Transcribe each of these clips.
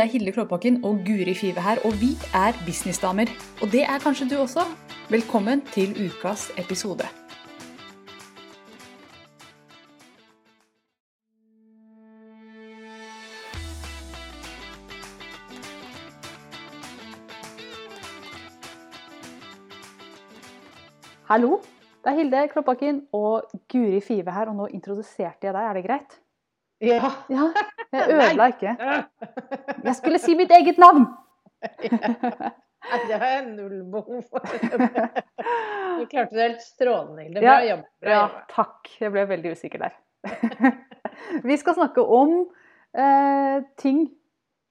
Det er Hilde Klåbakken og Guri Five her, og vi er businessdamer. Og det er kanskje du også. Velkommen til ukas episode. Hallo, det er Hilde Klåbakken og Guri Five her, og nå introduserte jeg deg, er det greit? Ja. Ja, jeg ødela ikke. Jeg skulle si mitt eget navn! Ja. Det har jeg null behov for. Du klarte det helt strålende, Hilde. Bra Ja, jobb. Ja, takk. Jeg ble veldig usikker der. Vi skal snakke om eh, ting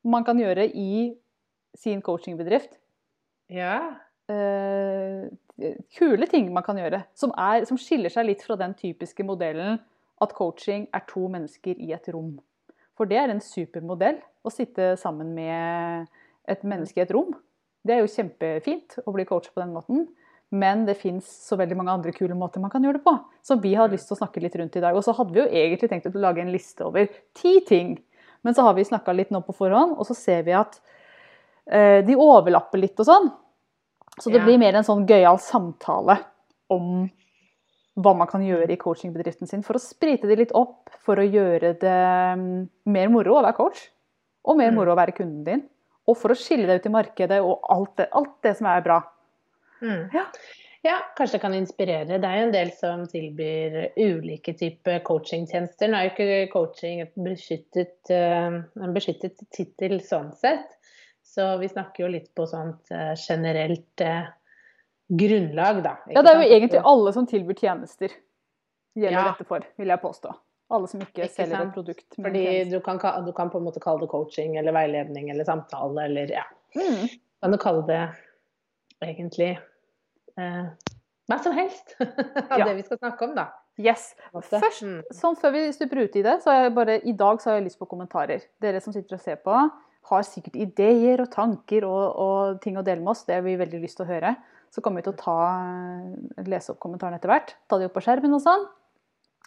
man kan gjøre i sin coachingbedrift. Ja. Eh, kule ting man kan gjøre, som, er, som skiller seg litt fra den typiske modellen at coaching er to mennesker i et rom. For det er en supermodell å sitte sammen med et menneske i et rom. Det er jo kjempefint å bli coach på den måten. Men det fins så veldig mange andre kule måter man kan gjøre det på. Som vi hadde lyst til å snakke litt rundt i dag. Og så hadde vi jo egentlig tenkt å lage en liste over ti ting. Men så har vi snakka litt nå på forhånd, og så ser vi at eh, de overlapper litt og sånn. Så det Ja. blir mer en sånn gøyal samtale om hva man kan gjøre i coachingbedriften sin for å sprite det litt opp, for å gjøre det mm, mer moro å være coach. Og mer Mm. moro å være kunden din. Og for å skille deg ut i markedet og alt det, alt det som er bra. Mm. Ja. ja, kanskje det kan inspirere. Det er jo en del som tilbyr ulike typer coachingtjenester. Nå er jo ikke coaching et beskyttet, eh, en beskyttet tittel sånn sett. Så vi snakker jo litt på sånt eh, generelt eh, grunnlag, da. Ja, det er jo egentlig alle som tilbyr tjenester, gjelder Ja. dette for, vil jeg påstå. Alle som ikke, Ikke selger sant? et produkt. Fordi du kan, du kan på en måte kalle det coaching eller veiledning eller samtale eller ja. Mm. Kan du kalle det egentlig eh, hva som helst av Ja. det vi skal snakke om, da. Yes. Først, Mm. sånn før vi stuper ut i det, så har jeg bare, i dag så har jeg lyst på kommentarer. Dere som sitter og ser på, har sikkert ideer og tanker og, og ting å dele med oss. Det har vi veldig lyst til å høre. Så kommer vi til å ta, lese opp kommentarene etter hvert. Ta de opp på skjermen og sånn.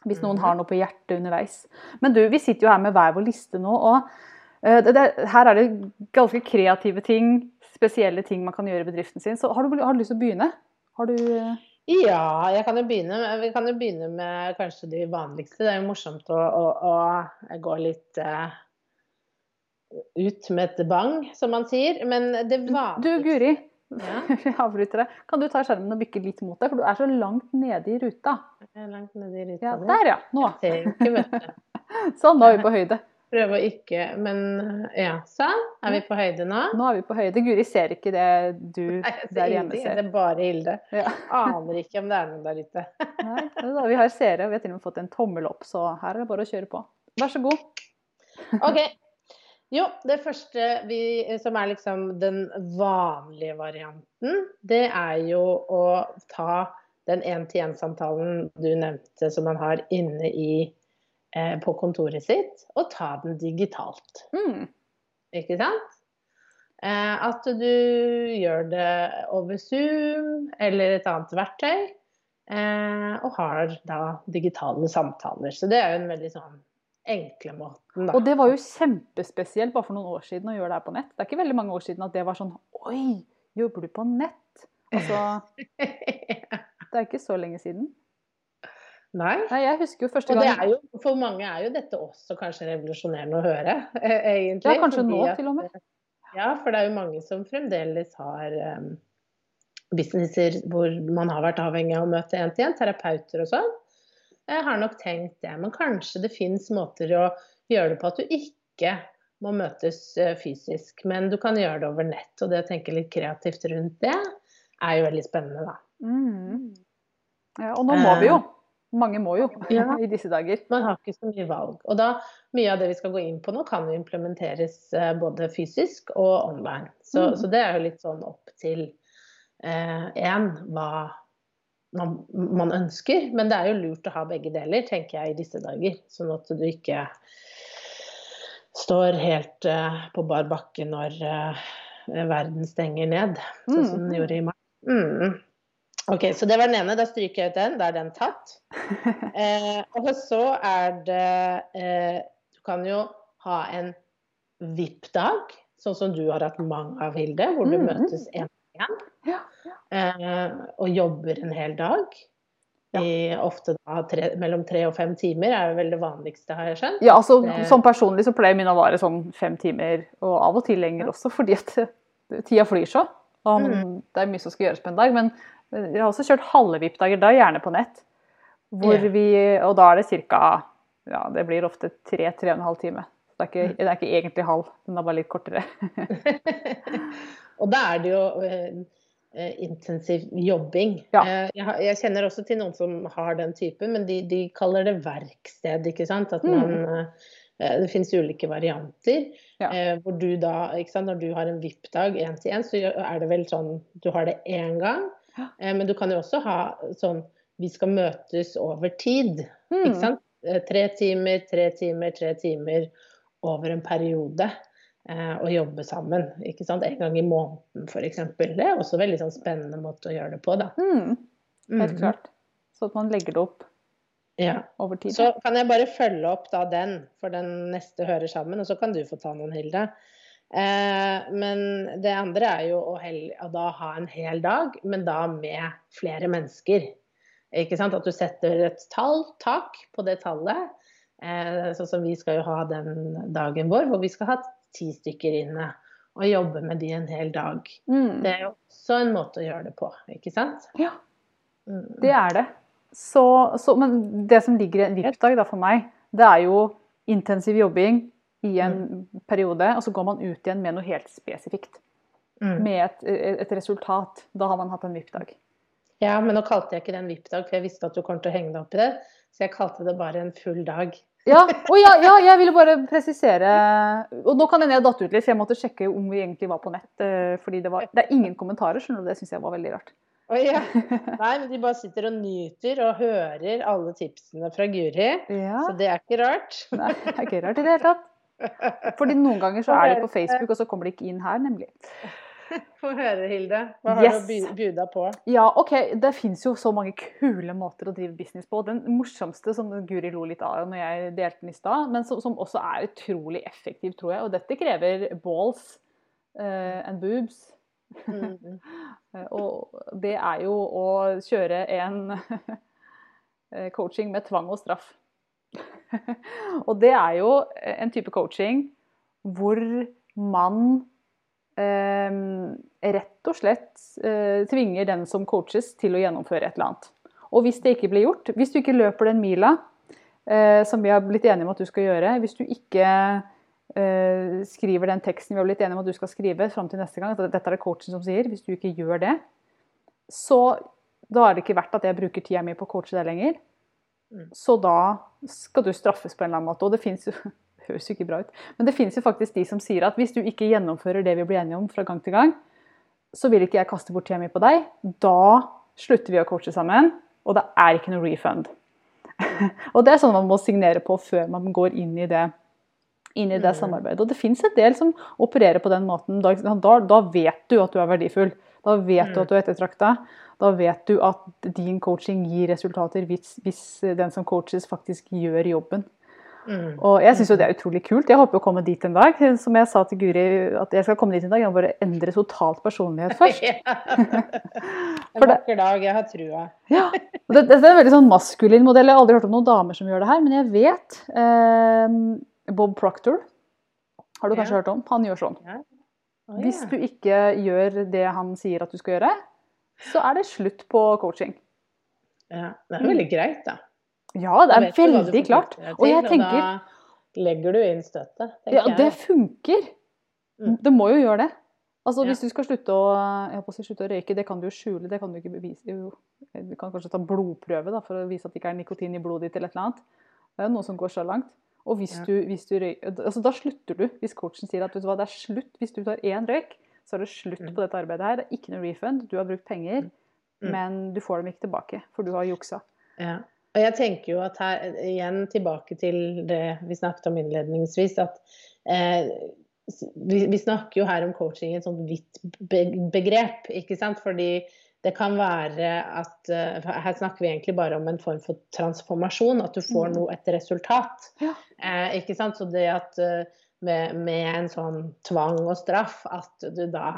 Hvis noen Mhm. har noe på hjertet underveis. Men du, vi sitter jo her med hver vår liste nå, og eh, det, det, her er det ganske kreative ting, spesielle ting man kan gjøre i bedriften sin. Så har du, har du lyst til å begynne? Har du eh, Ja, jeg kan jo begynne, vi kan jo begynne med kanskje de vanligste. Det er jo morsomt å, å, å gå litt uh, ut med et bang, som man sier. Men det Du, Guri. Ja. Jeg avbryter deg. Kan du ta skjermen og bykke litt mot deg, for du er så langt nede i ruta. Jeg er langt nede i ruta Ja, der, ja. Nå. Ikke. Sånn, nå er vi på høyde. Prøve å ikke Men ja, sånn. Er vi på høyde nå? Nå er vi på høyde. Guri ser ikke det du Nei, der hjemme ser. Det er bare Hilde. Ja. Aner ikke om det er noen der ute. Nei, da vi har seere, og vi har til og med fått en tommel opp, så her er det bare å kjøre på. Vær så god. OK. Jo, det første vi, som er liksom den vanlige varianten, det er jo å ta den én-til-én-samtalen du nevnte som man har inne i, eh, på kontoret sitt, og ta den digitalt. Mm. Ikke sant? Eh, at du gjør det over Zoom eller et annet verktøy, eh, og har da digitale samtaler. Så det er jo en veldig sånn enkle måten, da. Og det var jo kjempespesielt bare for noen år siden å gjøre det her på nett. Det er ikke veldig mange år siden at det var sånn Oi, jobber du på nett? Altså, det er ikke så lenge siden. Nei. Nei, jeg husker jo første Og det gang er jo, for mange er jo dette også kanskje revolusjonerende å høre, egentlig. Ja, kanskje nå at- til og med. Ja, for det er jo mange som fremdeles har um, businesser hvor man har vært avhengig av å møte én til én, terapeuter og sånn. Jeg har nok tenkt det, men kanskje det fins måter å gjøre det på at du ikke må møtes eh, fysisk, men du kan gjøre det over nett. Og det å tenke litt kreativt rundt det er jo veldig spennende, da. Mm. Ja, og nå må vi jo. Mange må jo Ja. i disse dager. Man har ikke så mye valg. Og da, mye av det vi skal gå inn på nå, kan jo implementeres eh, både fysisk og online. Så, Mm. så det er jo litt sånn opp til én hva man, man ønsker. Men det er jo lurt å ha begge deler, tenker jeg, i disse dager. Sånn at du ikke står helt uh, på bar bakke når uh, verden stenger ned, sånn som den Mm. gjorde i mai. Mm. Ok, så det var den ene. Da stryker jeg ut den. Da er den tatt. Eh, og så er det eh, Du kan jo ha en VIP-dag sånn som du har hatt mange av, Hilde, hvor du Mm. møtes en Ja. eh, og jobber en hel dag. I ofte da tre, mellom tre og fem timer er vel det vanligste, har jeg skjønt. Ja, altså Det- Sånn personlig så pleier min å vare sånn fem timer, og av og til lenger også, fordi at tida flyr så. Og Mm. Det er mye som skal gjøres på en dag. Men jeg har også kjørt halve VIP-dager, da gjerne på nett. Hvor Ja. vi, og da er det ca. Ja, det blir ofte tre-tre og en halv time. Det er, ikke, Mm. det er ikke egentlig halv, den er bare litt kortere. og da er det jo eh, eh, intensiv jobbing. Ja. Eh, jeg, jeg kjenner også til noen som har den typen, men de, de kaller det verksted, ikke sant. At man Mm. Det finnes ulike varianter. Ja. Hvor du da, sant, Når du har en VIP-dag én til én, så er det vel sånn Du har det én gang. Ja. Men du kan jo også ha sånn Vi skal møtes over tid. Mm. Ikke sant? Tre timer, tre timer, tre timer over en periode. Eh, og jobbe sammen. ikke sant? En gang i måneden f.eks. Det er også en veldig sånn spennende måte å gjøre det på. da. Mm, helt mm. klart. Så at man legger det opp Ja. over tid. Så kan jeg bare følge opp da den, for den neste hører sammen, og så kan du få ta noen, Hilde. Eh, men det andre er jo å, hel, å da ha en hel dag, men da med flere mennesker. Ikke sant? At du setter et tall, tak, på det tallet. Eh, sånn som vi skal jo ha den dagen vår, hvor vi skal ha ti stykker inne. Og jobbe med de en hel dag. Mm. Det er jo også en måte å gjøre det på, ikke sant? Ja. Mm. Det er det. Så, så, men det som ligger i en VIP-dag for meg, det er jo intensiv jobbing i en periode, og så går man ut igjen med noe helt spesifikt. Mm. Med et, et resultat. Da har man hatt en VIP-dag. Ja, men nå kalte jeg ikke det en VIP-dag, for jeg visste at du kom til å henge deg opp i det. Så jeg kalte det bare en full dag. Ja, og ja, ja, jeg ville bare presisere Og nå kan hende jeg datt ut litt, for jeg måtte sjekke om vi egentlig var på nett. eh, Fordi det, var, det er ingen kommentarer, skjønner du. Det syns jeg var veldig rart. Oh, ja. Nei, men de bare sitter og nyter og hører alle tipsene fra Guri. Ja, Så det er ikke rart. Nei, det er ikke rart i det hele tatt. Fordi noen ganger så er de på Facebook, og så kommer de ikke inn her, nemlig. Få høre, Hilde. Hva har Yes. du å by- bjuda på? Ja, OK, det fins jo så mange kule måter å drive business på. Den morsomste, som Guri lo litt av når jeg delte den i stad, men som, som også er utrolig effektiv, tror jeg. Og dette krever balls uh, and boobs. Mm. Eh, Og det er jo å kjøre en eh, coaching med tvang og straff. og det er jo en type coaching hvor man rett og slett eh, tvinger den som coaches til å gjennomføre et eller annet. Og hvis det ikke blir gjort, hvis du ikke løper den mila eh, som vi har blitt enige om at du skal gjøre, hvis du ikke eh, skriver den teksten vi har blitt enige om at du skal skrive fram til neste gang, at dette er det coachen som sier, hvis du ikke gjør det, så da er det ikke verdt at jeg bruker tida mi på å coache deg lenger. Mm. Så da skal du straffes på en eller annen måte. Og det fins jo høres jo ikke bra ut, men det fins jo faktisk de som sier at hvis du ikke gjennomfører det vi blir enige om fra gang til gang, så vil ikke jeg kaste bort tida mi på deg. Da slutter vi å coache sammen, og det er ikke noe refund. og det er sånn man må signere på før man går inn i det, inn i det Mm. samarbeidet. Og det fins en del som opererer på den måten. Da, da, da vet du at du er verdifull. Da vet du Mm. at du er ettertrakta. Da vet du at din coaching gir resultater hvis, hvis den som coaches faktisk gjør jobben. Mm. Og jeg syns jo det er utrolig kult. Jeg håper å komme dit en dag. Som jeg sa til Guri, at jeg skal komme dit en dag. Jeg må bare endre totalt personlighet først. En vakker dag. Jeg har trua. Ja, det, det er en veldig sånn maskulin modell. Jeg har aldri hørt om noen damer som gjør det her, men jeg vet eh, Bob Proctor har du kanskje Ja. hørt om? Han gjør sånn. Å, Hvis ja. du ikke gjør det han sier at du skal gjøre, så er det slutt på coaching. ja, det er veldig greit, da. Ja, det er veldig klart. Og jeg tenker da legger du inn støtet. Ja, det funker. Mm. Det må jo gjøre det. Altså. Hvis du skal slutte å, si, slutte å røyke, det kan du jo skjule. Det kan du ikke bevise. Du kan kanskje ta blodprøve da, for å vise at det ikke er nikotin i blodet ditt. eller et eller annet. Det er jo noe som går så langt. Og hvis Ja. du, hvis du røyker, altså Da slutter du. Hvis coachen sier at hva, det er slutt hvis du tar én røyk, så er det slutt Mm. på dette arbeidet her. Det er ikke noe refund. Du har brukt penger, Mm. men du får dem ikke tilbake, for du har juksa. Ja. Og jeg tenker jo at her, igjen tilbake til det vi snakket om innledningsvis, at eh, vi, vi snakker jo her om coaching i et sånt vidt begrep, ikke sant. Fordi det kan være at eh, Her snakker vi egentlig bare om en form for transformasjon, at du får Mm. noe, et resultat. Ja. Eh, ikke sant. Så det at eh, med, med en sånn tvang og straff, at du da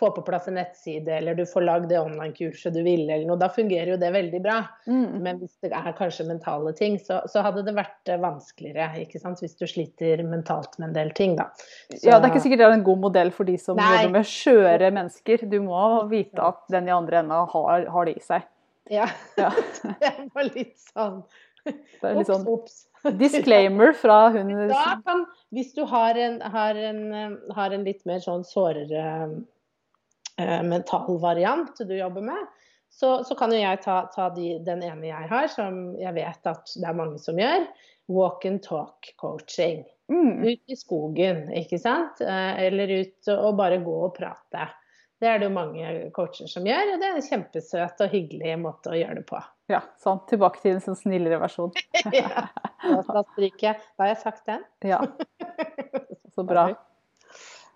får på plass en nettside, eller du får lagd det online-kurset du ville, eller noe. Da fungerer jo det veldig bra. Mm. Men hvis det er kanskje mentale ting, så, så hadde det vært eh, vanskeligere, ikke sant. Hvis du sliter mentalt med en del ting, da. Så, Ja, det er ikke sikkert det er en god modell for de som Nei. jobber med skjøre mennesker. Du må vite at den i andre enda har, har det i seg. Ja. Ja. det var litt sånn Det er litt sånn Ops, ops. disclaimer fra hun kan, hvis du har en, har en, eh, har en litt mer sånn sårere mental variant du jobber med, så, så kan jo jeg ta, ta de, den ene jeg har, som jeg vet at det er mange som gjør. Walk and talk coaching. mm, Ut i skogen, ikke sant? Eh, Eller ut og bare gå og prate. Det er det jo mange coacher som gjør, og det er en kjempesøt og hyggelig måte å gjøre det på. Ja, sant. Tilbake til en sånn snillere versjon. ja. Da stryker jeg. Da har jeg sagt den. Ja, så bra.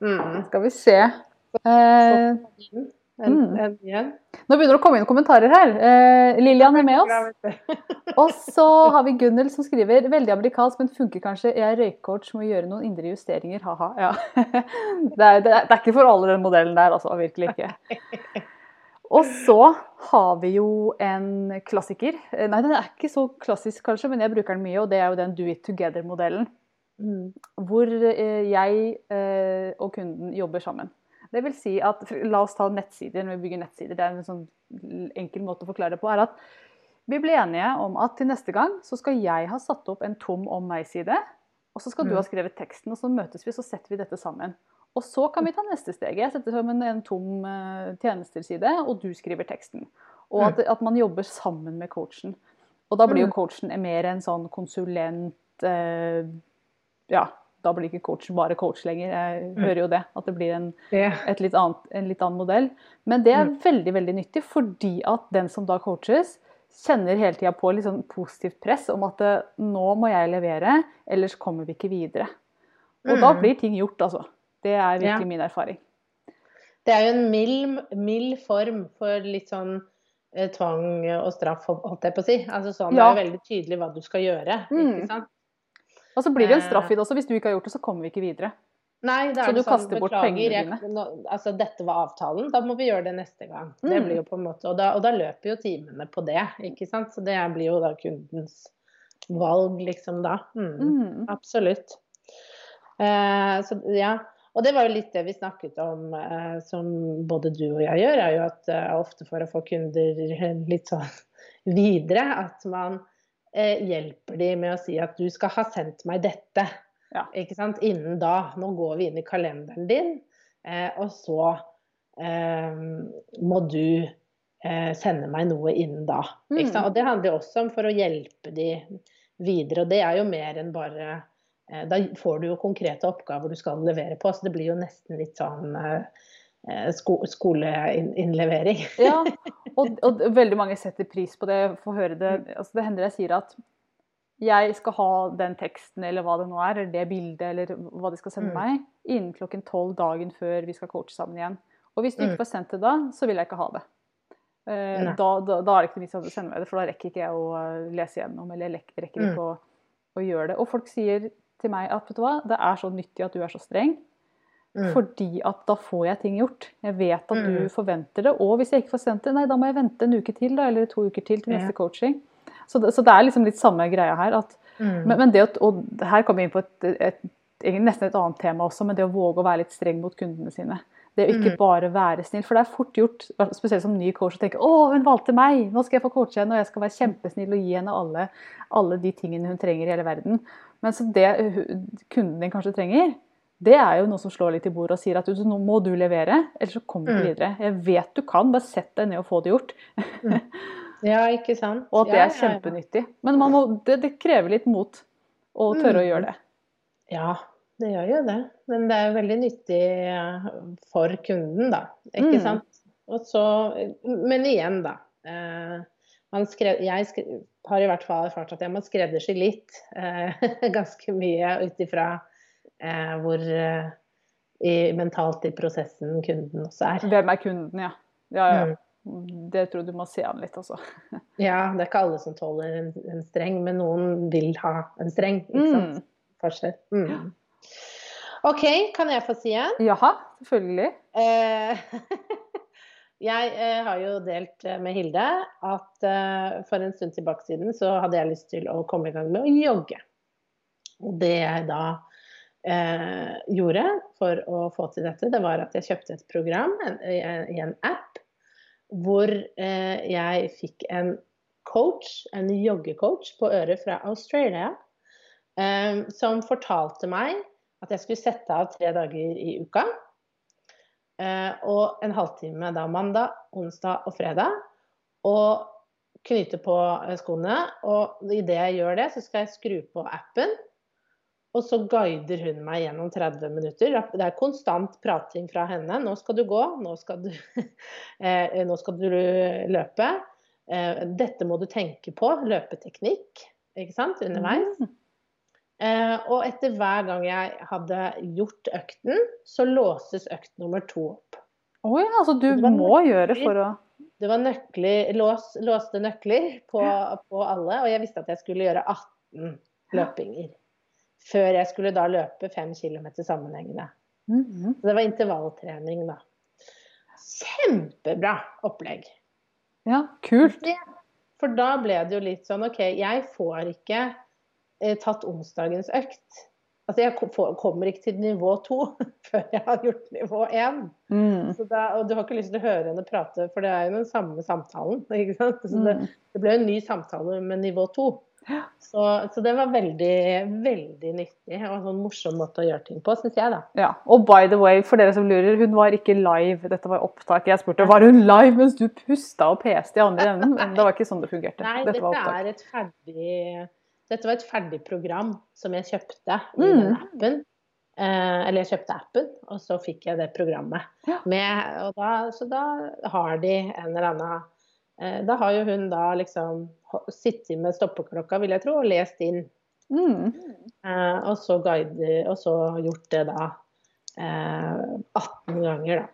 Mm. Skal vi se. Eh, En, Mm. en igjen. nå begynner det å komme inn kommentarer her. Eh, Lillian er med oss. Og så har vi Gunnel som skriver veldig amerikansk, men funker kanskje. Jeg er røykcoach, må gjøre noen indre justeringer. Ha-ha. Ja. Det, er, det, er, det er ikke for alle den modellen der, altså. Virkelig ikke. Og så har vi jo en klassiker. Eh, Nei, den er ikke så klassisk kanskje, men jeg bruker den mye, og det er jo den do it together-modellen. Mm. Hvor eh, jeg eh, og kunden jobber sammen. Det vil si at, La oss ta nettsider. Når vi bygger nettsider, det er en sånn enkel måte å forklare det på. er at Vi ble enige om at til neste gang så skal jeg ha satt opp en tom om meg-side. Og så skal du Mm. ha skrevet teksten, og så møtes vi, så setter vi dette sammen. Og så kan vi ta neste steg. Jeg setter sammen en tom tjenesteside, tjenesterside, og du skriver teksten. Og at, at man jobber sammen med coachen. Og da blir jo Mm. coachen mer en sånn konsulent eh, Ja, da blir ikke coach bare coach lenger. Jeg Mm. hører jo det. At det blir en, et litt annet, en litt annen modell. Men det er Mm. veldig veldig nyttig, fordi at den som da coaches, kjenner hele tida på litt sånn positivt press om at eh, nå må jeg levere, ellers kommer vi ikke videre. Og da Mm. blir ting gjort, altså. Det er virkelig Ja. min erfaring. Det er jo en mild, mild form for litt sånn eh, tvang og straff, holdt jeg på å si. Altså sånn, Ja. Det er veldig tydelig hva du skal gjøre. Mm. Og så blir det en Eh. straff i det også. Hvis du ikke har gjort det, så kommer vi ikke videre. Nei, det Så er du sånn, kaster bort pengene dine. altså, dette var avtalen, da må vi gjøre det neste gang. Det Mm. blir jo på en måte, og da, og da løper jo timene på det, ikke sant. Så det blir jo da kundens valg, liksom da. Mm. Mm. Absolutt. Eh, så ja. Og det var jo litt det vi snakket om, eh, som både du og jeg gjør, er jo at eh, ofte for å få kunder litt sånn videre, at man eh, hjelper de med å si at du skal ha sendt meg dette. Ja. Ikke sant? Innen da. Nå går vi inn i kalenderen din, eh, og så eh, må du eh, sende meg noe innen da. Mm. Og det handler også om for å hjelpe de videre. Og det er jo mer enn bare eh, Da får du jo konkrete oppgaver du skal levere på, så det blir jo nesten litt sånn eh, eh, sko skoleinnlevering. Ja, og, og veldig mange setter pris på det. Får høre det. Altså, det hender jeg sier at jeg skal ha den teksten eller hva det nå er, eller det bildet eller hva de skal sende Mm. meg, innen klokken tolv dagen før vi skal coache sammen igjen. Og hvis du Mm. ikke får sendt det da, så vil jeg ikke ha det. Eh, da, da, da er det ikke noe vits i at du sender meg det, for da rekker ikke jeg å eh, lese gjennom, eller rekker ikke Mm. å, å gjøre det. Og folk sier til meg at vet du hva, det er så nyttig at du er så streng. Mm. Fordi at da får jeg ting gjort. Jeg vet at du Mm. forventer det. Og hvis jeg ikke får sendt det, nei, da må jeg vente en uke til, da, eller to uker til til Ja. neste coaching. Så det, så det er liksom litt samme greia her. At, Mm. men, men det at, og her kommer vi inn på et, et, et, nesten et annet tema også, men det å våge å være litt streng mot kundene sine. Det å ikke Mm. bare være snill. For det er fort gjort, spesielt som ny coach, å tenke å, hun valgte meg, nå skal jeg få coache henne, og jeg skal være kjempesnill og gi henne alle, alle de tingene hun trenger i hele verden. Men så det kunden din kanskje trenger, det er jo noe som slår litt i bordet og sier at nå må du levere, ellers så kommer du Mm. videre. Jeg vet du kan, bare sett deg ned og få det gjort. Ja, ikke sant. Og at det er kjempenyttig. Men man må, det, det krever litt mot å tørre å Mm. gjøre det. Ja, det gjør jo det. Men det er jo veldig nyttig eh, for kunden, da. Ikke Mm. sant. Og så, men igjen, da. Eh, man skrev, jeg skrev, har i hvert fall erfart at jeg må skreddersy litt. Eh, ganske mye ut ifra hvor eh, i, mentalt i prosessen kunden også er. Hvem er kunden, ja. Ja, ja. Mm. Det tror jeg du må se an litt, altså. Ja, det er ikke alle som tåler en, en streng, men noen vil ha en streng. Ikke sant? Mm. Forskjell. Mm. OK, kan jeg få si en? Jaha, selvfølgelig. Eh, jeg eh, har jo delt eh, med Hilde at eh, for en stund tilbake siden så hadde jeg lyst til å komme i gang med å jogge. Og det jeg da eh, gjorde for å få til dette, det var at jeg kjøpte et program i en, en, app hvor eh, jeg fikk en coach, en joggecoach på øret fra Australia, som fortalte meg at jeg skulle sette av tre dager i uka. Eh, og en halvtime da mandag, onsdag og fredag. Og knyte på eh, skoene. Og idet jeg gjør det, så skal jeg skru på appen. Og så guider hun meg gjennom 30 minutter. Det er konstant prating fra henne. 'Nå skal du gå. Nå skal du, eh, nå skal du løpe.' Dette må du tenke på. Løpeteknikk ikke sant, underveis. Mm. Eh, og etter hver gang jeg hadde gjort økten, så låses økt nummer to opp. Å oh ja, altså du må gjøre for å Det var nøkler, lås, låste nøkler på, på, alle, og jeg visste at jeg skulle gjøre 18 løpinger. Før jeg skulle da løpe fem km sammenhengende. Mm -hmm. Så det var intervalltrening, da. Kjempebra opplegg. Ja, kult. For da ble det jo litt sånn OK, jeg får ikke Eh, tatt onsdagens økt. Altså jeg kommer ikke til nivå to før jeg har gjort nivå én. Mm. og du har ikke lyst til å høre henne prate, for det er jo den samme samtalen. det, mm. det ble en ny samtale med nivå to. Så, så, det var veldig, veldig nyttig og en sånn morsom måte å gjøre ting på, syns jeg, da. Ja, Og by the way, for dere som lurer, hun var ikke live. Dette var opptak. Jeg spurte var hun live mens du pusta og peste i andre enden. Men det var ikke sånn det fungerte. Nei, dette, dette er et ferdig dette var et ferdig program som jeg kjøpte i mm. den appen. Eh, eller jeg kjøpte appen, og så fikk jeg det programmet. Ja. Med, da, så da har de en eller annen Da har jo hun da liksom sittet med stoppeklokka, vil jeg tro, og lest inn. Mm. Eh, og, så guide, og så gjort det da 18 eh, ganger, da.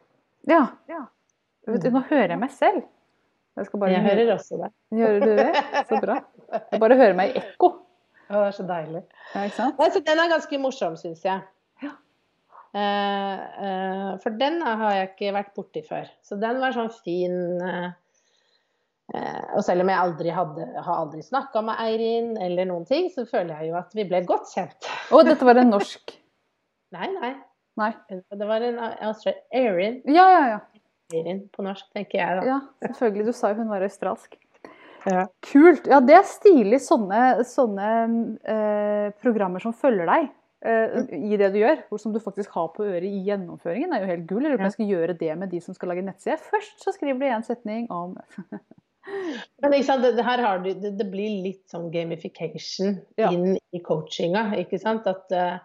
Ja. ja. Nå hører jeg meg selv. Jeg, jeg hører også det. Gjør du det? Så bra. Jeg bare hører meg i ekko. Ja, det er så deilig. Ja, ikke sant? Altså, den er ganske morsom, syns jeg. Ja. Uh, uh, for den har jeg ikke vært borti før. Så den var sånn fin uh, Og selv om jeg aldri hadde, har aldri snakka med Eirin eller noen ting, så føler jeg jo at vi ble godt kjent. Og dette var en norsk? nei, nei. nei. Det var en Eirin. Ja, ja, ja. Eirin på norsk, tenker jeg da. Ja, selvfølgelig. Du sa jo hun var australsk. Ja. Kult. Ja, det er stilig sånne, sånne eh, programmer som følger deg eh, i det du gjør. Som du faktisk har på øret i gjennomføringen. Det er jo helt gull. Eller om jeg skal gjøre det med de som skal lage nettside. Først så skriver du en setning om Men ikke sant, det, det, du, det, det, blir litt sånn gamification ja. inn i coachinga. ikke sant? At uh,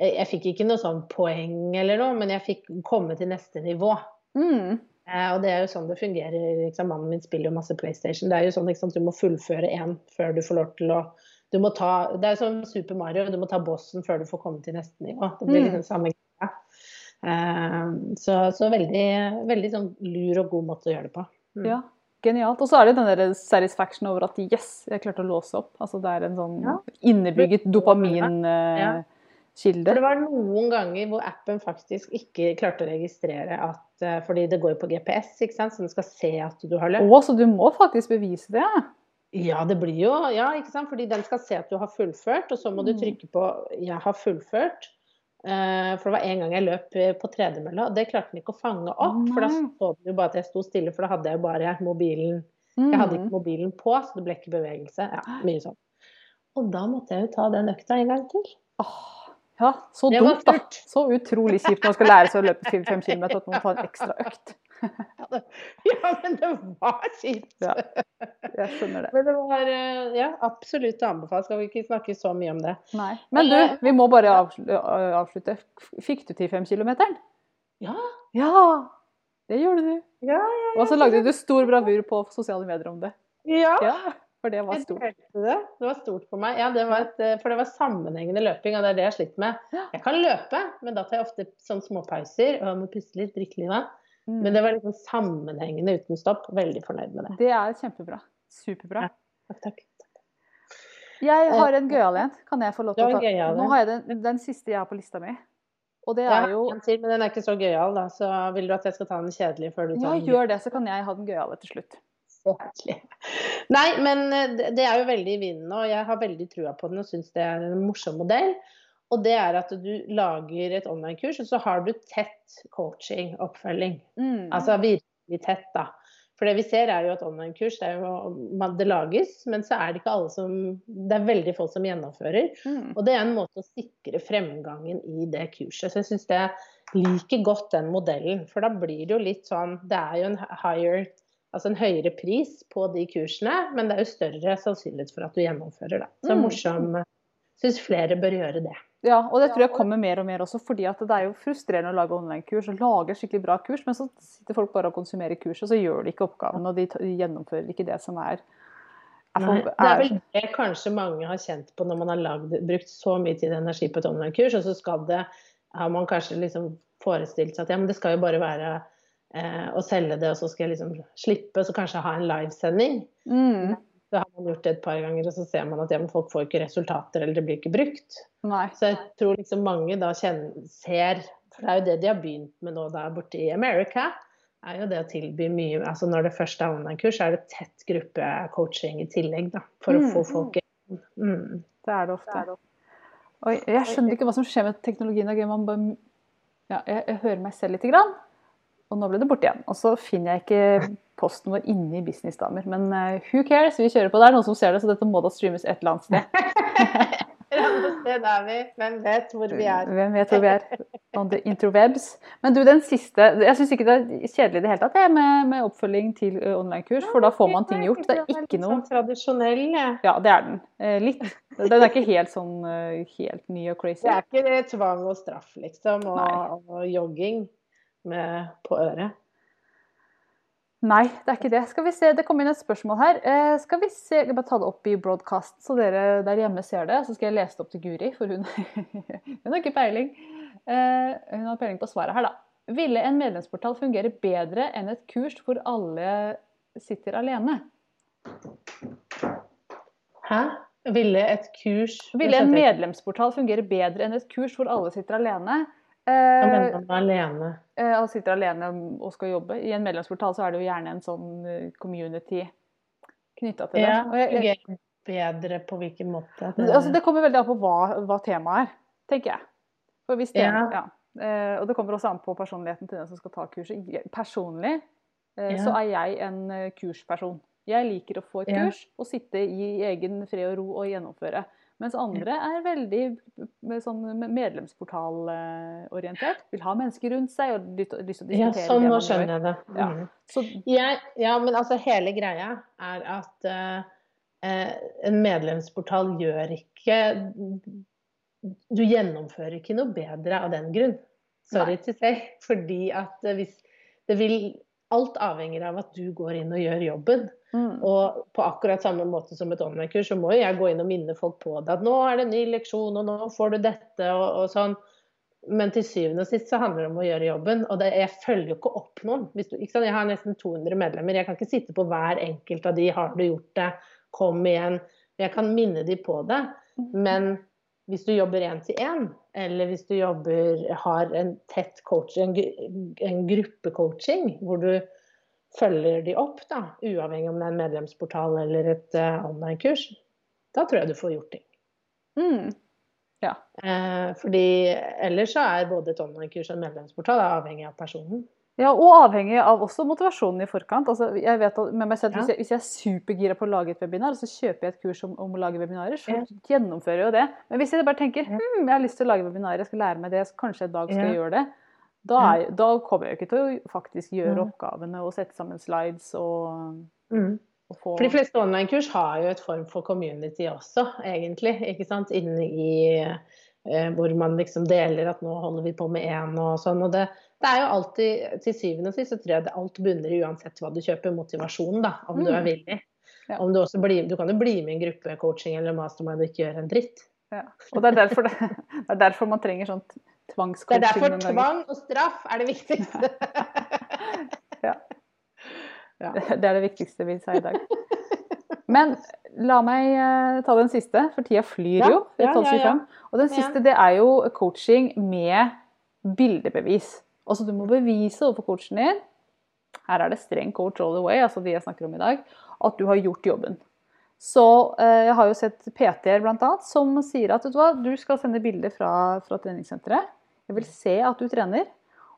Jeg fikk ikke noe sånn poeng eller noe, men jeg fikk komme til neste nivå. Mm. Uh, og det er jo sånn det fungerer. Liksom. Mannen min spiller jo masse PlayStation. Det er jo sånn liksom, Du må fullføre én før du får lov til å du må ta, Det er jo som Super Mario, du må ta bossen før du får komme til neste nivå. Det blir liksom samme greia. Uh, så, så veldig, veldig sånn lur og god måte å gjøre det på. Mm. Ja, genialt. Og så er det den satisfaction over at yes, jeg klarte å låse opp. Altså det er en sånn ja. innebygget dopaminkilde. Ja. For det var noen ganger hvor appen faktisk ikke klarte å registrere at eh, Fordi det går jo på GPS, ikke sant? så den skal se at du har løpt. Å, så du må faktisk bevise det? Ja, det blir jo Ja, ikke sant. Fordi den skal se at du har fullført, og så må du mm. trykke på 'jeg har fullført'. Eh, for det var en gang jeg løp eh, på tredemølla, og det klarte den ikke å fange opp. For da så den jo bare at jeg sto stille, for da hadde jeg bare mobilen Jeg hadde ikke mm. mobilen på, så det ble ikke bevegelse. Ja, mye sånn. Og da måtte jeg jo ta den økta en gang til. Ja, så dumt, da. Så utrolig kjipt når man skal lære seg å løpe 5 km at man må ta en ekstra økt. ja, men det var kjipt. Ja, jeg skjønner det. Men det var eh, ja, absolutt å anbefale. Skal vi ikke snakke så mye om det. Nei. Men du, vi må bare avslutte. Fikk du til 5 km? Ja. Ja, det gjorde du. Ja, ja. Og så lagde du stor bravur på sosiale medier om det. Ja. ja. For det var stort. Det. det. var stort for meg. Ja, det et, eh, for det var sammenhengende løping, og det er det jeg slitt med. Jeg kan løpe, men da tar jeg ofte sånn småpauser og jeg må puste litt, drikke litt vann. Mm. Men det var liksom sammenhengende uten stopp. Veldig fornøyd med det. Det er kjempebra. Superbra. Ja, takk, takk. Jeg har en gøyal en. Kan jeg få lov til å ta Nå har jeg den, den siste jeg har på lista mi. Og det er jo ja, til, men den er ikke så gøyal, da. Så vil du at jeg skal ta den kjedelige før du Ja, tar den gjør det, så kan jeg ha den gøyale til slutt. Nei, men eh, det er jo veldig i vinden nå. Jeg har veldig trua på den og syns det er en morsom modell. Og det er at du lager et online-kurs, og så har du tett coaching, oppfølging. Mm. Altså virkelig tett, da. For det vi ser er jo at online-kurs, det, er det lages, men så er det ikke alle som Det er veldig få som gjennomfører. Mm. Og det er en måte å sikre fremgangen i det kurset. Så jeg syns det liker godt den modellen. For da blir det jo litt sånn Det er jo en higher Altså en høyere pris på de kursene, men det er jo større sannsynlighet for at du gjennomfører, da. Så Mm. morsom Syns flere bør gjøre det. Ja, og det tror jeg kommer mer og mer også, fordi at det er jo frustrerende å lage online-kurs og lage skikkelig bra kurs, men så sitter folk bare og konsumerer kurset, og så gjør de ikke oppgaven, og de gjennomfører ikke det som er, er, er det er vel det kanskje mange har kjent på når man har lagd, brukt så mye tid og energi på et online-kurs, og så skal det, har man kanskje liksom forestilt seg at ja, men det skal jo bare være eh, å selge det, og så skal jeg liksom slippe, så kanskje ha en livesending. mm, Så har man gjort det et par ganger, og så ser man at ja, men folk får ikke resultater, eller det blir ikke brukt. Nei. Så jeg tror liksom mange da kjenner, ser For det er jo det de har begynt med nå der borte i America. er jo det å tilby mye altså Når det først er online-kurs, er det tett gruppecoaching i tillegg, da. For Mm. å få folk inn. Mm. Det er det ofte. Oi, jeg skjønner ikke hva som skjer med teknologien. Jeg, bare, ja, jeg, jeg hører meg selv lite grann, og nå ble det borte igjen. Og så finner jeg ikke posten vår inne i Businessdamer. Men uh, who cares? Vi kjører på. Det er noen som ser det, så dette må da streames et eller annet sted. Det er vi. Hvem vet hvor vi er. Hvem vet hvor vi er? On the interwebs. Men du, den siste Jeg syns ikke det er kjedelig i det hele tatt det, med, med oppfølging til online-kurs, for da får man ting gjort. Det er ikke noe Sånn tradisjonell. Ja, det er den. Eh, litt. Den er ikke helt sånn eh, helt ny og crazy. Det er ikke det tvang og straff, liksom, og, og jogging med, på øret. Nei, det er ikke det. Skal vi se, Det kom inn et spørsmål her. Eh, skal vi se, Jeg bare ta det opp i broadcast, så dere der hjemme ser det. Så skal jeg lese det opp til Guri, for hun, hun har ikke peiling. Eh, hun har peiling på svaret her, da. Ville en medlemsportal fungere bedre enn et kurs hvor alle sitter alene? Hæ? Ville et kurs Ville en medlemsportal fungere bedre enn et kurs hvor alle sitter alene? Eh, han man alene? eh, alle sitter alene og skal jobbe. I en medlemsportal så er det jo gjerne en sånn eh, community knytta til det. Ja, Og jeg- bedre på hvilken måte? Det, altså, det kommer veldig an på hva, hva temaet er, tenker jeg. For hvis det, Ja. ja. Eh, og det kommer også an på personligheten til den som skal ta kurset. Personlig eh, Ja. så er jeg en kursperson. Jeg liker å få et Ja. kurs og sitte i egen fred og ro og gjennomføre. Mens andre er veldig med sånn medlemsportalorientert. Vil ha mennesker rundt seg og lyst til å diskutere Ja, sånn, det man skjønner jeg det. Ja. Mm. Så, Jeg, ja, men altså hele greia er at eh, eh, en medlemsportal gjør ikke Du gjennomfører ikke noe bedre av den grunn. Sorry Nei. to say. Fordi at eh, hvis det vil Alt avhenger av at du går inn og gjør jobben. Mm, Og på akkurat samme måte som et online-kurs, så må jo jeg gå inn og minne folk på det. At nå er det en ny leksjon, og nå får du dette, og, og sånn. Men til syvende og sist så handler det om å gjøre jobben. Og det, jeg følger jo ikke opp noen. Du, ikke? Jeg har nesten 200 medlemmer. Jeg kan ikke sitte på hver enkelt av de. Har du gjort det? Kom igjen. Jeg kan minne de på det. Men hvis du jobber én til én, eller hvis du jobber, har en tett coaching, en, en gruppecoaching, hvor du følger de opp, da, uavhengig om det er en medlemsportal eller et uh, online-kurs, da tror jeg du får gjort ting. mm, Eh, fordi ellers så er både et online-kurs og en medlemsportal avhengig av personen. Ja, og avhengig av også motivasjonen i forkant. Altså, jeg vet at med meg selv, Ja. hvis, jeg, hvis jeg er supergira på å lage et webinar, og så kjøper jeg et kurs om, om å lage webinarer, så Ja. gjennomfører jeg jo det. Men hvis jeg bare tenker Ja. hm, jeg har lyst til å lage webinarer, jeg skal lære meg det, kanskje en dag skal jeg gjøre det, da, er, da kommer jeg jo ikke til å faktisk gjøre oppgavene og sette sammen slides og, Mm. og få For de fleste online-kurs har jo et form for community også, egentlig. ikke sant? Inne i eh, hvor man liksom deler at nå holder vi på med én og sånn. Og det, det er jo alltid, til syvende og sist, så tror jeg det alt bunner i uansett hva du kjøper, motivasjon, da. Om du Mm. er villig. Ja. Om du, også blir, du kan jo bli med i en gruppecoaching eller mastermind og ikke gjøre en dritt. ja. Og det er, derfor det, det er derfor man trenger sånn Det er derfor tvang og straff er det viktigste. Ja. Det er det viktigste vi sa i dag. Men la meg eh, ta den siste, for tida flyr Ja, jo. Ja, ja, ja. Og den siste det er jo coaching med bildebevis. Altså du må bevise overfor coachen din her er det streng coach all the way, altså de jeg snakker om i dag, at du har gjort jobben. Så eh, jeg har jo sett PT-er bl.a. som sier at du, hva, du skal sende bilder fra, fra treningssenteret. Jeg vil se at du trener.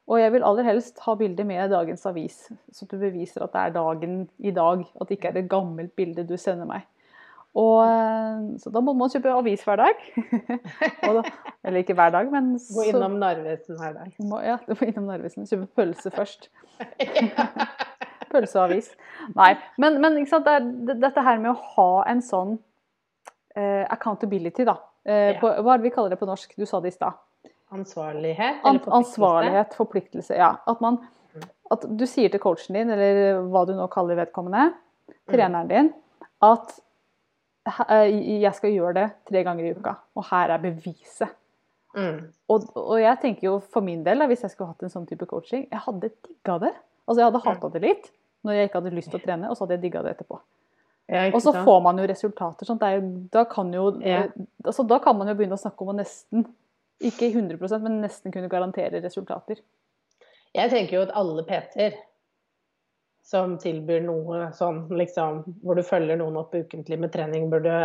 Og jeg vil aller helst ha bilde med dagens avis, så du beviser at det er dagen i dag. At det ikke er et gammelt bilde du sender meg. Og, eh, så da må man kjøpe avis hver dag. da, eller ikke hver dag, men så, Gå innom Narvesen hver dag. Må, ja, du må innom Narvesen. Kjøpe pølse først. Pølse og avis. Nei. Men, men det er, dette her med å ha en sånn uh, accountability, da. Uh, på, hva er det vi kaller det på norsk? Du sa det i stad. Ansvarlighet? An ansvarlighet, forpliktelse. Ja. At, man, at du sier til coachen din, eller hva du nå kaller vedkommende, treneren din, at eh, jeg skal gjøre det tre ganger i uka, og her er beviset. Mm. Og, og, jeg tenker jo for min del, hvis jeg skulle hatt en sånn type coaching, jeg hadde digga det. Altså Jeg hadde hata det litt når jeg ikke hadde lyst til å trene, og så hadde jeg digga det etterpå. Ja, og så får man jo resultater. Sånn. Jo, da, kan jo, ja. altså, da kan man jo begynne å snakke om å nesten, ikke 100% men nesten kunne garantere resultater. Jeg tenker jo at alle PT-er som tilbyr noe sånn, liksom, hvor du følger noen opp ukentlig med trening, burde,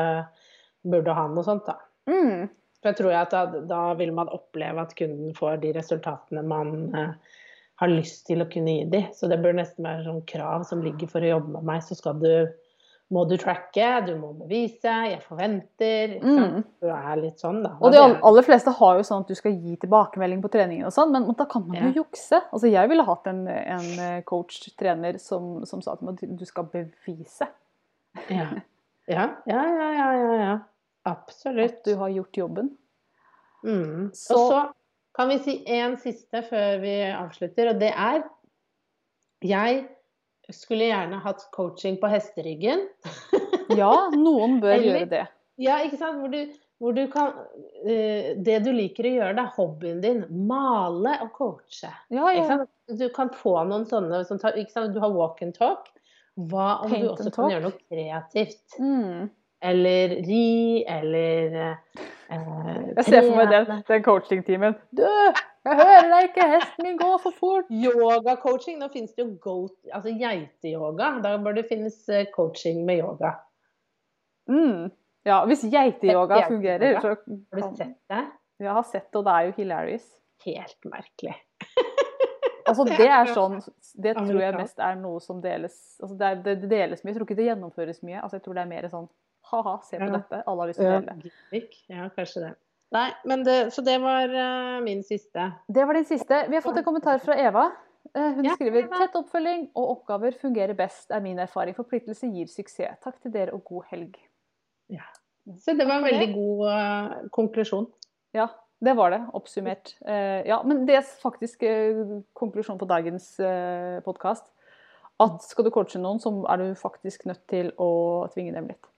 burde ha noe sånt, da. Mm. For jeg tror at da, da, vil man oppleve at kunden får de resultatene man eh, har lyst til å kunne gi dem. Så det bør nesten være sånn krav som ligger for å jobbe med meg. Så skal du, må du tracke, du må bevise, jeg forventer. Mm. Du er litt sånn, da. Og de aller fleste har jo sånn at du skal gi tilbakemelding på treningen og sånn, men da kan man jo ja. jukse. Altså jeg ville hatt en, en eh, coach-trener som, som, sa til meg at du skal bevise. Ja. Ja, ja, ja, ja, ja. Absolutt. At du har gjort jobben. Mm. Så, og så kan vi si én siste før vi avslutter, og det er Jeg skulle gjerne hatt coaching på hesteryggen. ja, noen bør Eller, gjøre det. Ja, ikke sant. Hvor du, hvor du kan uh, Det du liker å gjøre, det er hobbyen din. Male og coache. Ja, ja. Du kan få noen sånne som tar, Du har walk and talk. Hva om Paint du også kan gjøre noe kreativt? Mm. Eller ri, eller Eh, jeg ser for meg den, den coaching-timen. Du, jeg hører deg ikke, hesten min går for fort. Yoga-coaching. Nå finnes det jo goat, altså geiteyoga. Da bør det finnes eh, coaching med yoga. Mm. Ja, hvis geiteyoga fungerer, så Har du sett det? Jeg har sett det, og det er jo hilarious. Helt merkelig. altså, det er sånn Det tror jeg mest er noe som deles altså, det, er, det, deles mye. Jeg tror ikke det gjennomføres mye. Altså, jeg tror det er mer sånn ha-ha, se på ja. dette. Alle har lyst til å dele. Ja, kanskje det. Nei, det, så det var uh, min siste. Det var din siste. Vi har fått en kommentar fra Eva. Uh, hun ja, skriver tett oppfølging og oppgaver fungerer best, er min erfaring. Forpliktelse gir suksess. Takk til dere og god helg. Ja. Så det var en veldig god uh, konklusjon. Ja, det var det. Oppsummert. ja, men det er faktisk konklusjonen på dagens uh, podkast. At skal du coache noen, så er du faktisk nødt til å tvinge dem litt.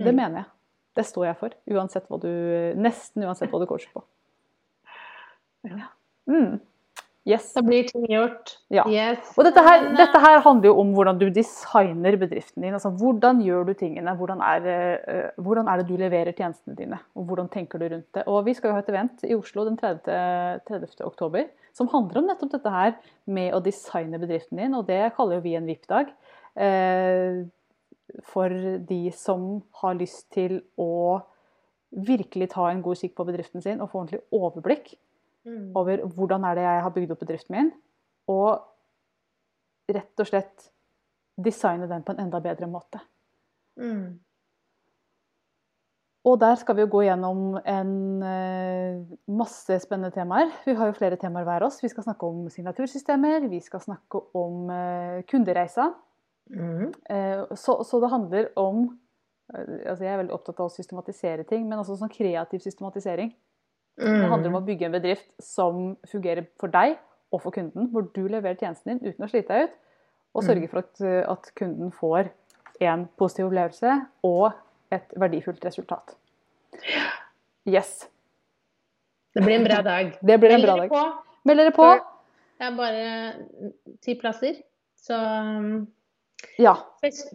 Det mm. mener jeg. Det står jeg for. Uansett hva du, nesten uansett hva du coacher på. Ja. Mm. Yes. Da blir ting gjort. Ja. Yes. Og dette her, dette her, handler jo om hvordan du designer bedriften din. Altså, hvordan gjør du tingene? Hvordan er, uh, hvordan er, det du leverer tjenestene dine? Og hvordan tenker du rundt det? Og Vi skal jo ha et event i Oslo den 30. 30. oktober som handler om nettopp dette her med å designe bedriften din. Og det kaller jo vi en VIP-dag. Uh, for de som har lyst til å virkelig ta en god kikk på bedriften sin og få ordentlig overblikk mm. over hvordan er det jeg har bygd opp bedriften min, og rett og slett designe den på en enda bedre måte. Mm. Og der skal vi jo gå gjennom en eh, masse spennende temaer. Vi har jo flere temaer hver oss. Vi skal snakke om signatursystemer, vi skal snakke om eh, kundereiser. Mm. Så, så, det handler om eh, altså Jeg er veldig opptatt av å systematisere ting, men også sånn kreativ systematisering. Mm. Det handler om å bygge en bedrift som fungerer for deg og for kunden, hvor du leverer tjenesten din uten å slite deg ut, og sørger mm. for at, eh, at kunden får en positiv opplevelse og et verdifullt resultat. Yes. Det blir en bra dag. Det blir en bra dag. Meld dere på. Det er bare ti plasser, så ja.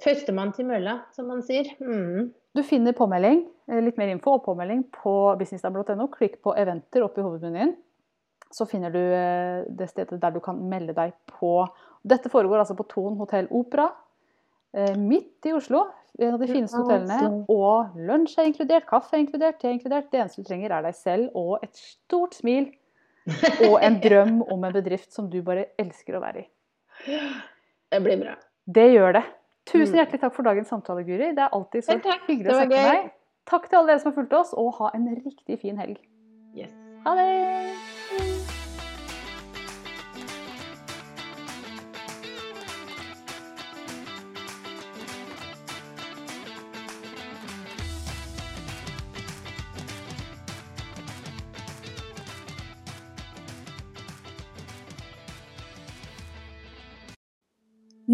Førstemann til mølla, som man sier. Mm. Du finner påmelding, eh, litt mer info og påmelding på businessdam.no. Klikk på eventer oppe i hovedmenyen. så finner du eh, det stedet der du kan melde deg på. Dette foregår altså på Thon hotell Opera, eh, midt i Oslo. En av de fineste hotellene. Og lunsj er inkludert, kaffe er inkludert, te er inkludert. Det eneste du trenger, er deg selv og et stort smil. Og en drøm om en bedrift som du bare elsker å være i. Det blir bra. Det gjør det. Tusen Mm. hjertelig takk for dagens samtale, Guri. Det er alltid så hyggelig å snakke med deg. Takk til alle dere som har fulgt oss, og ha en riktig fin helg. Yes. Ha det!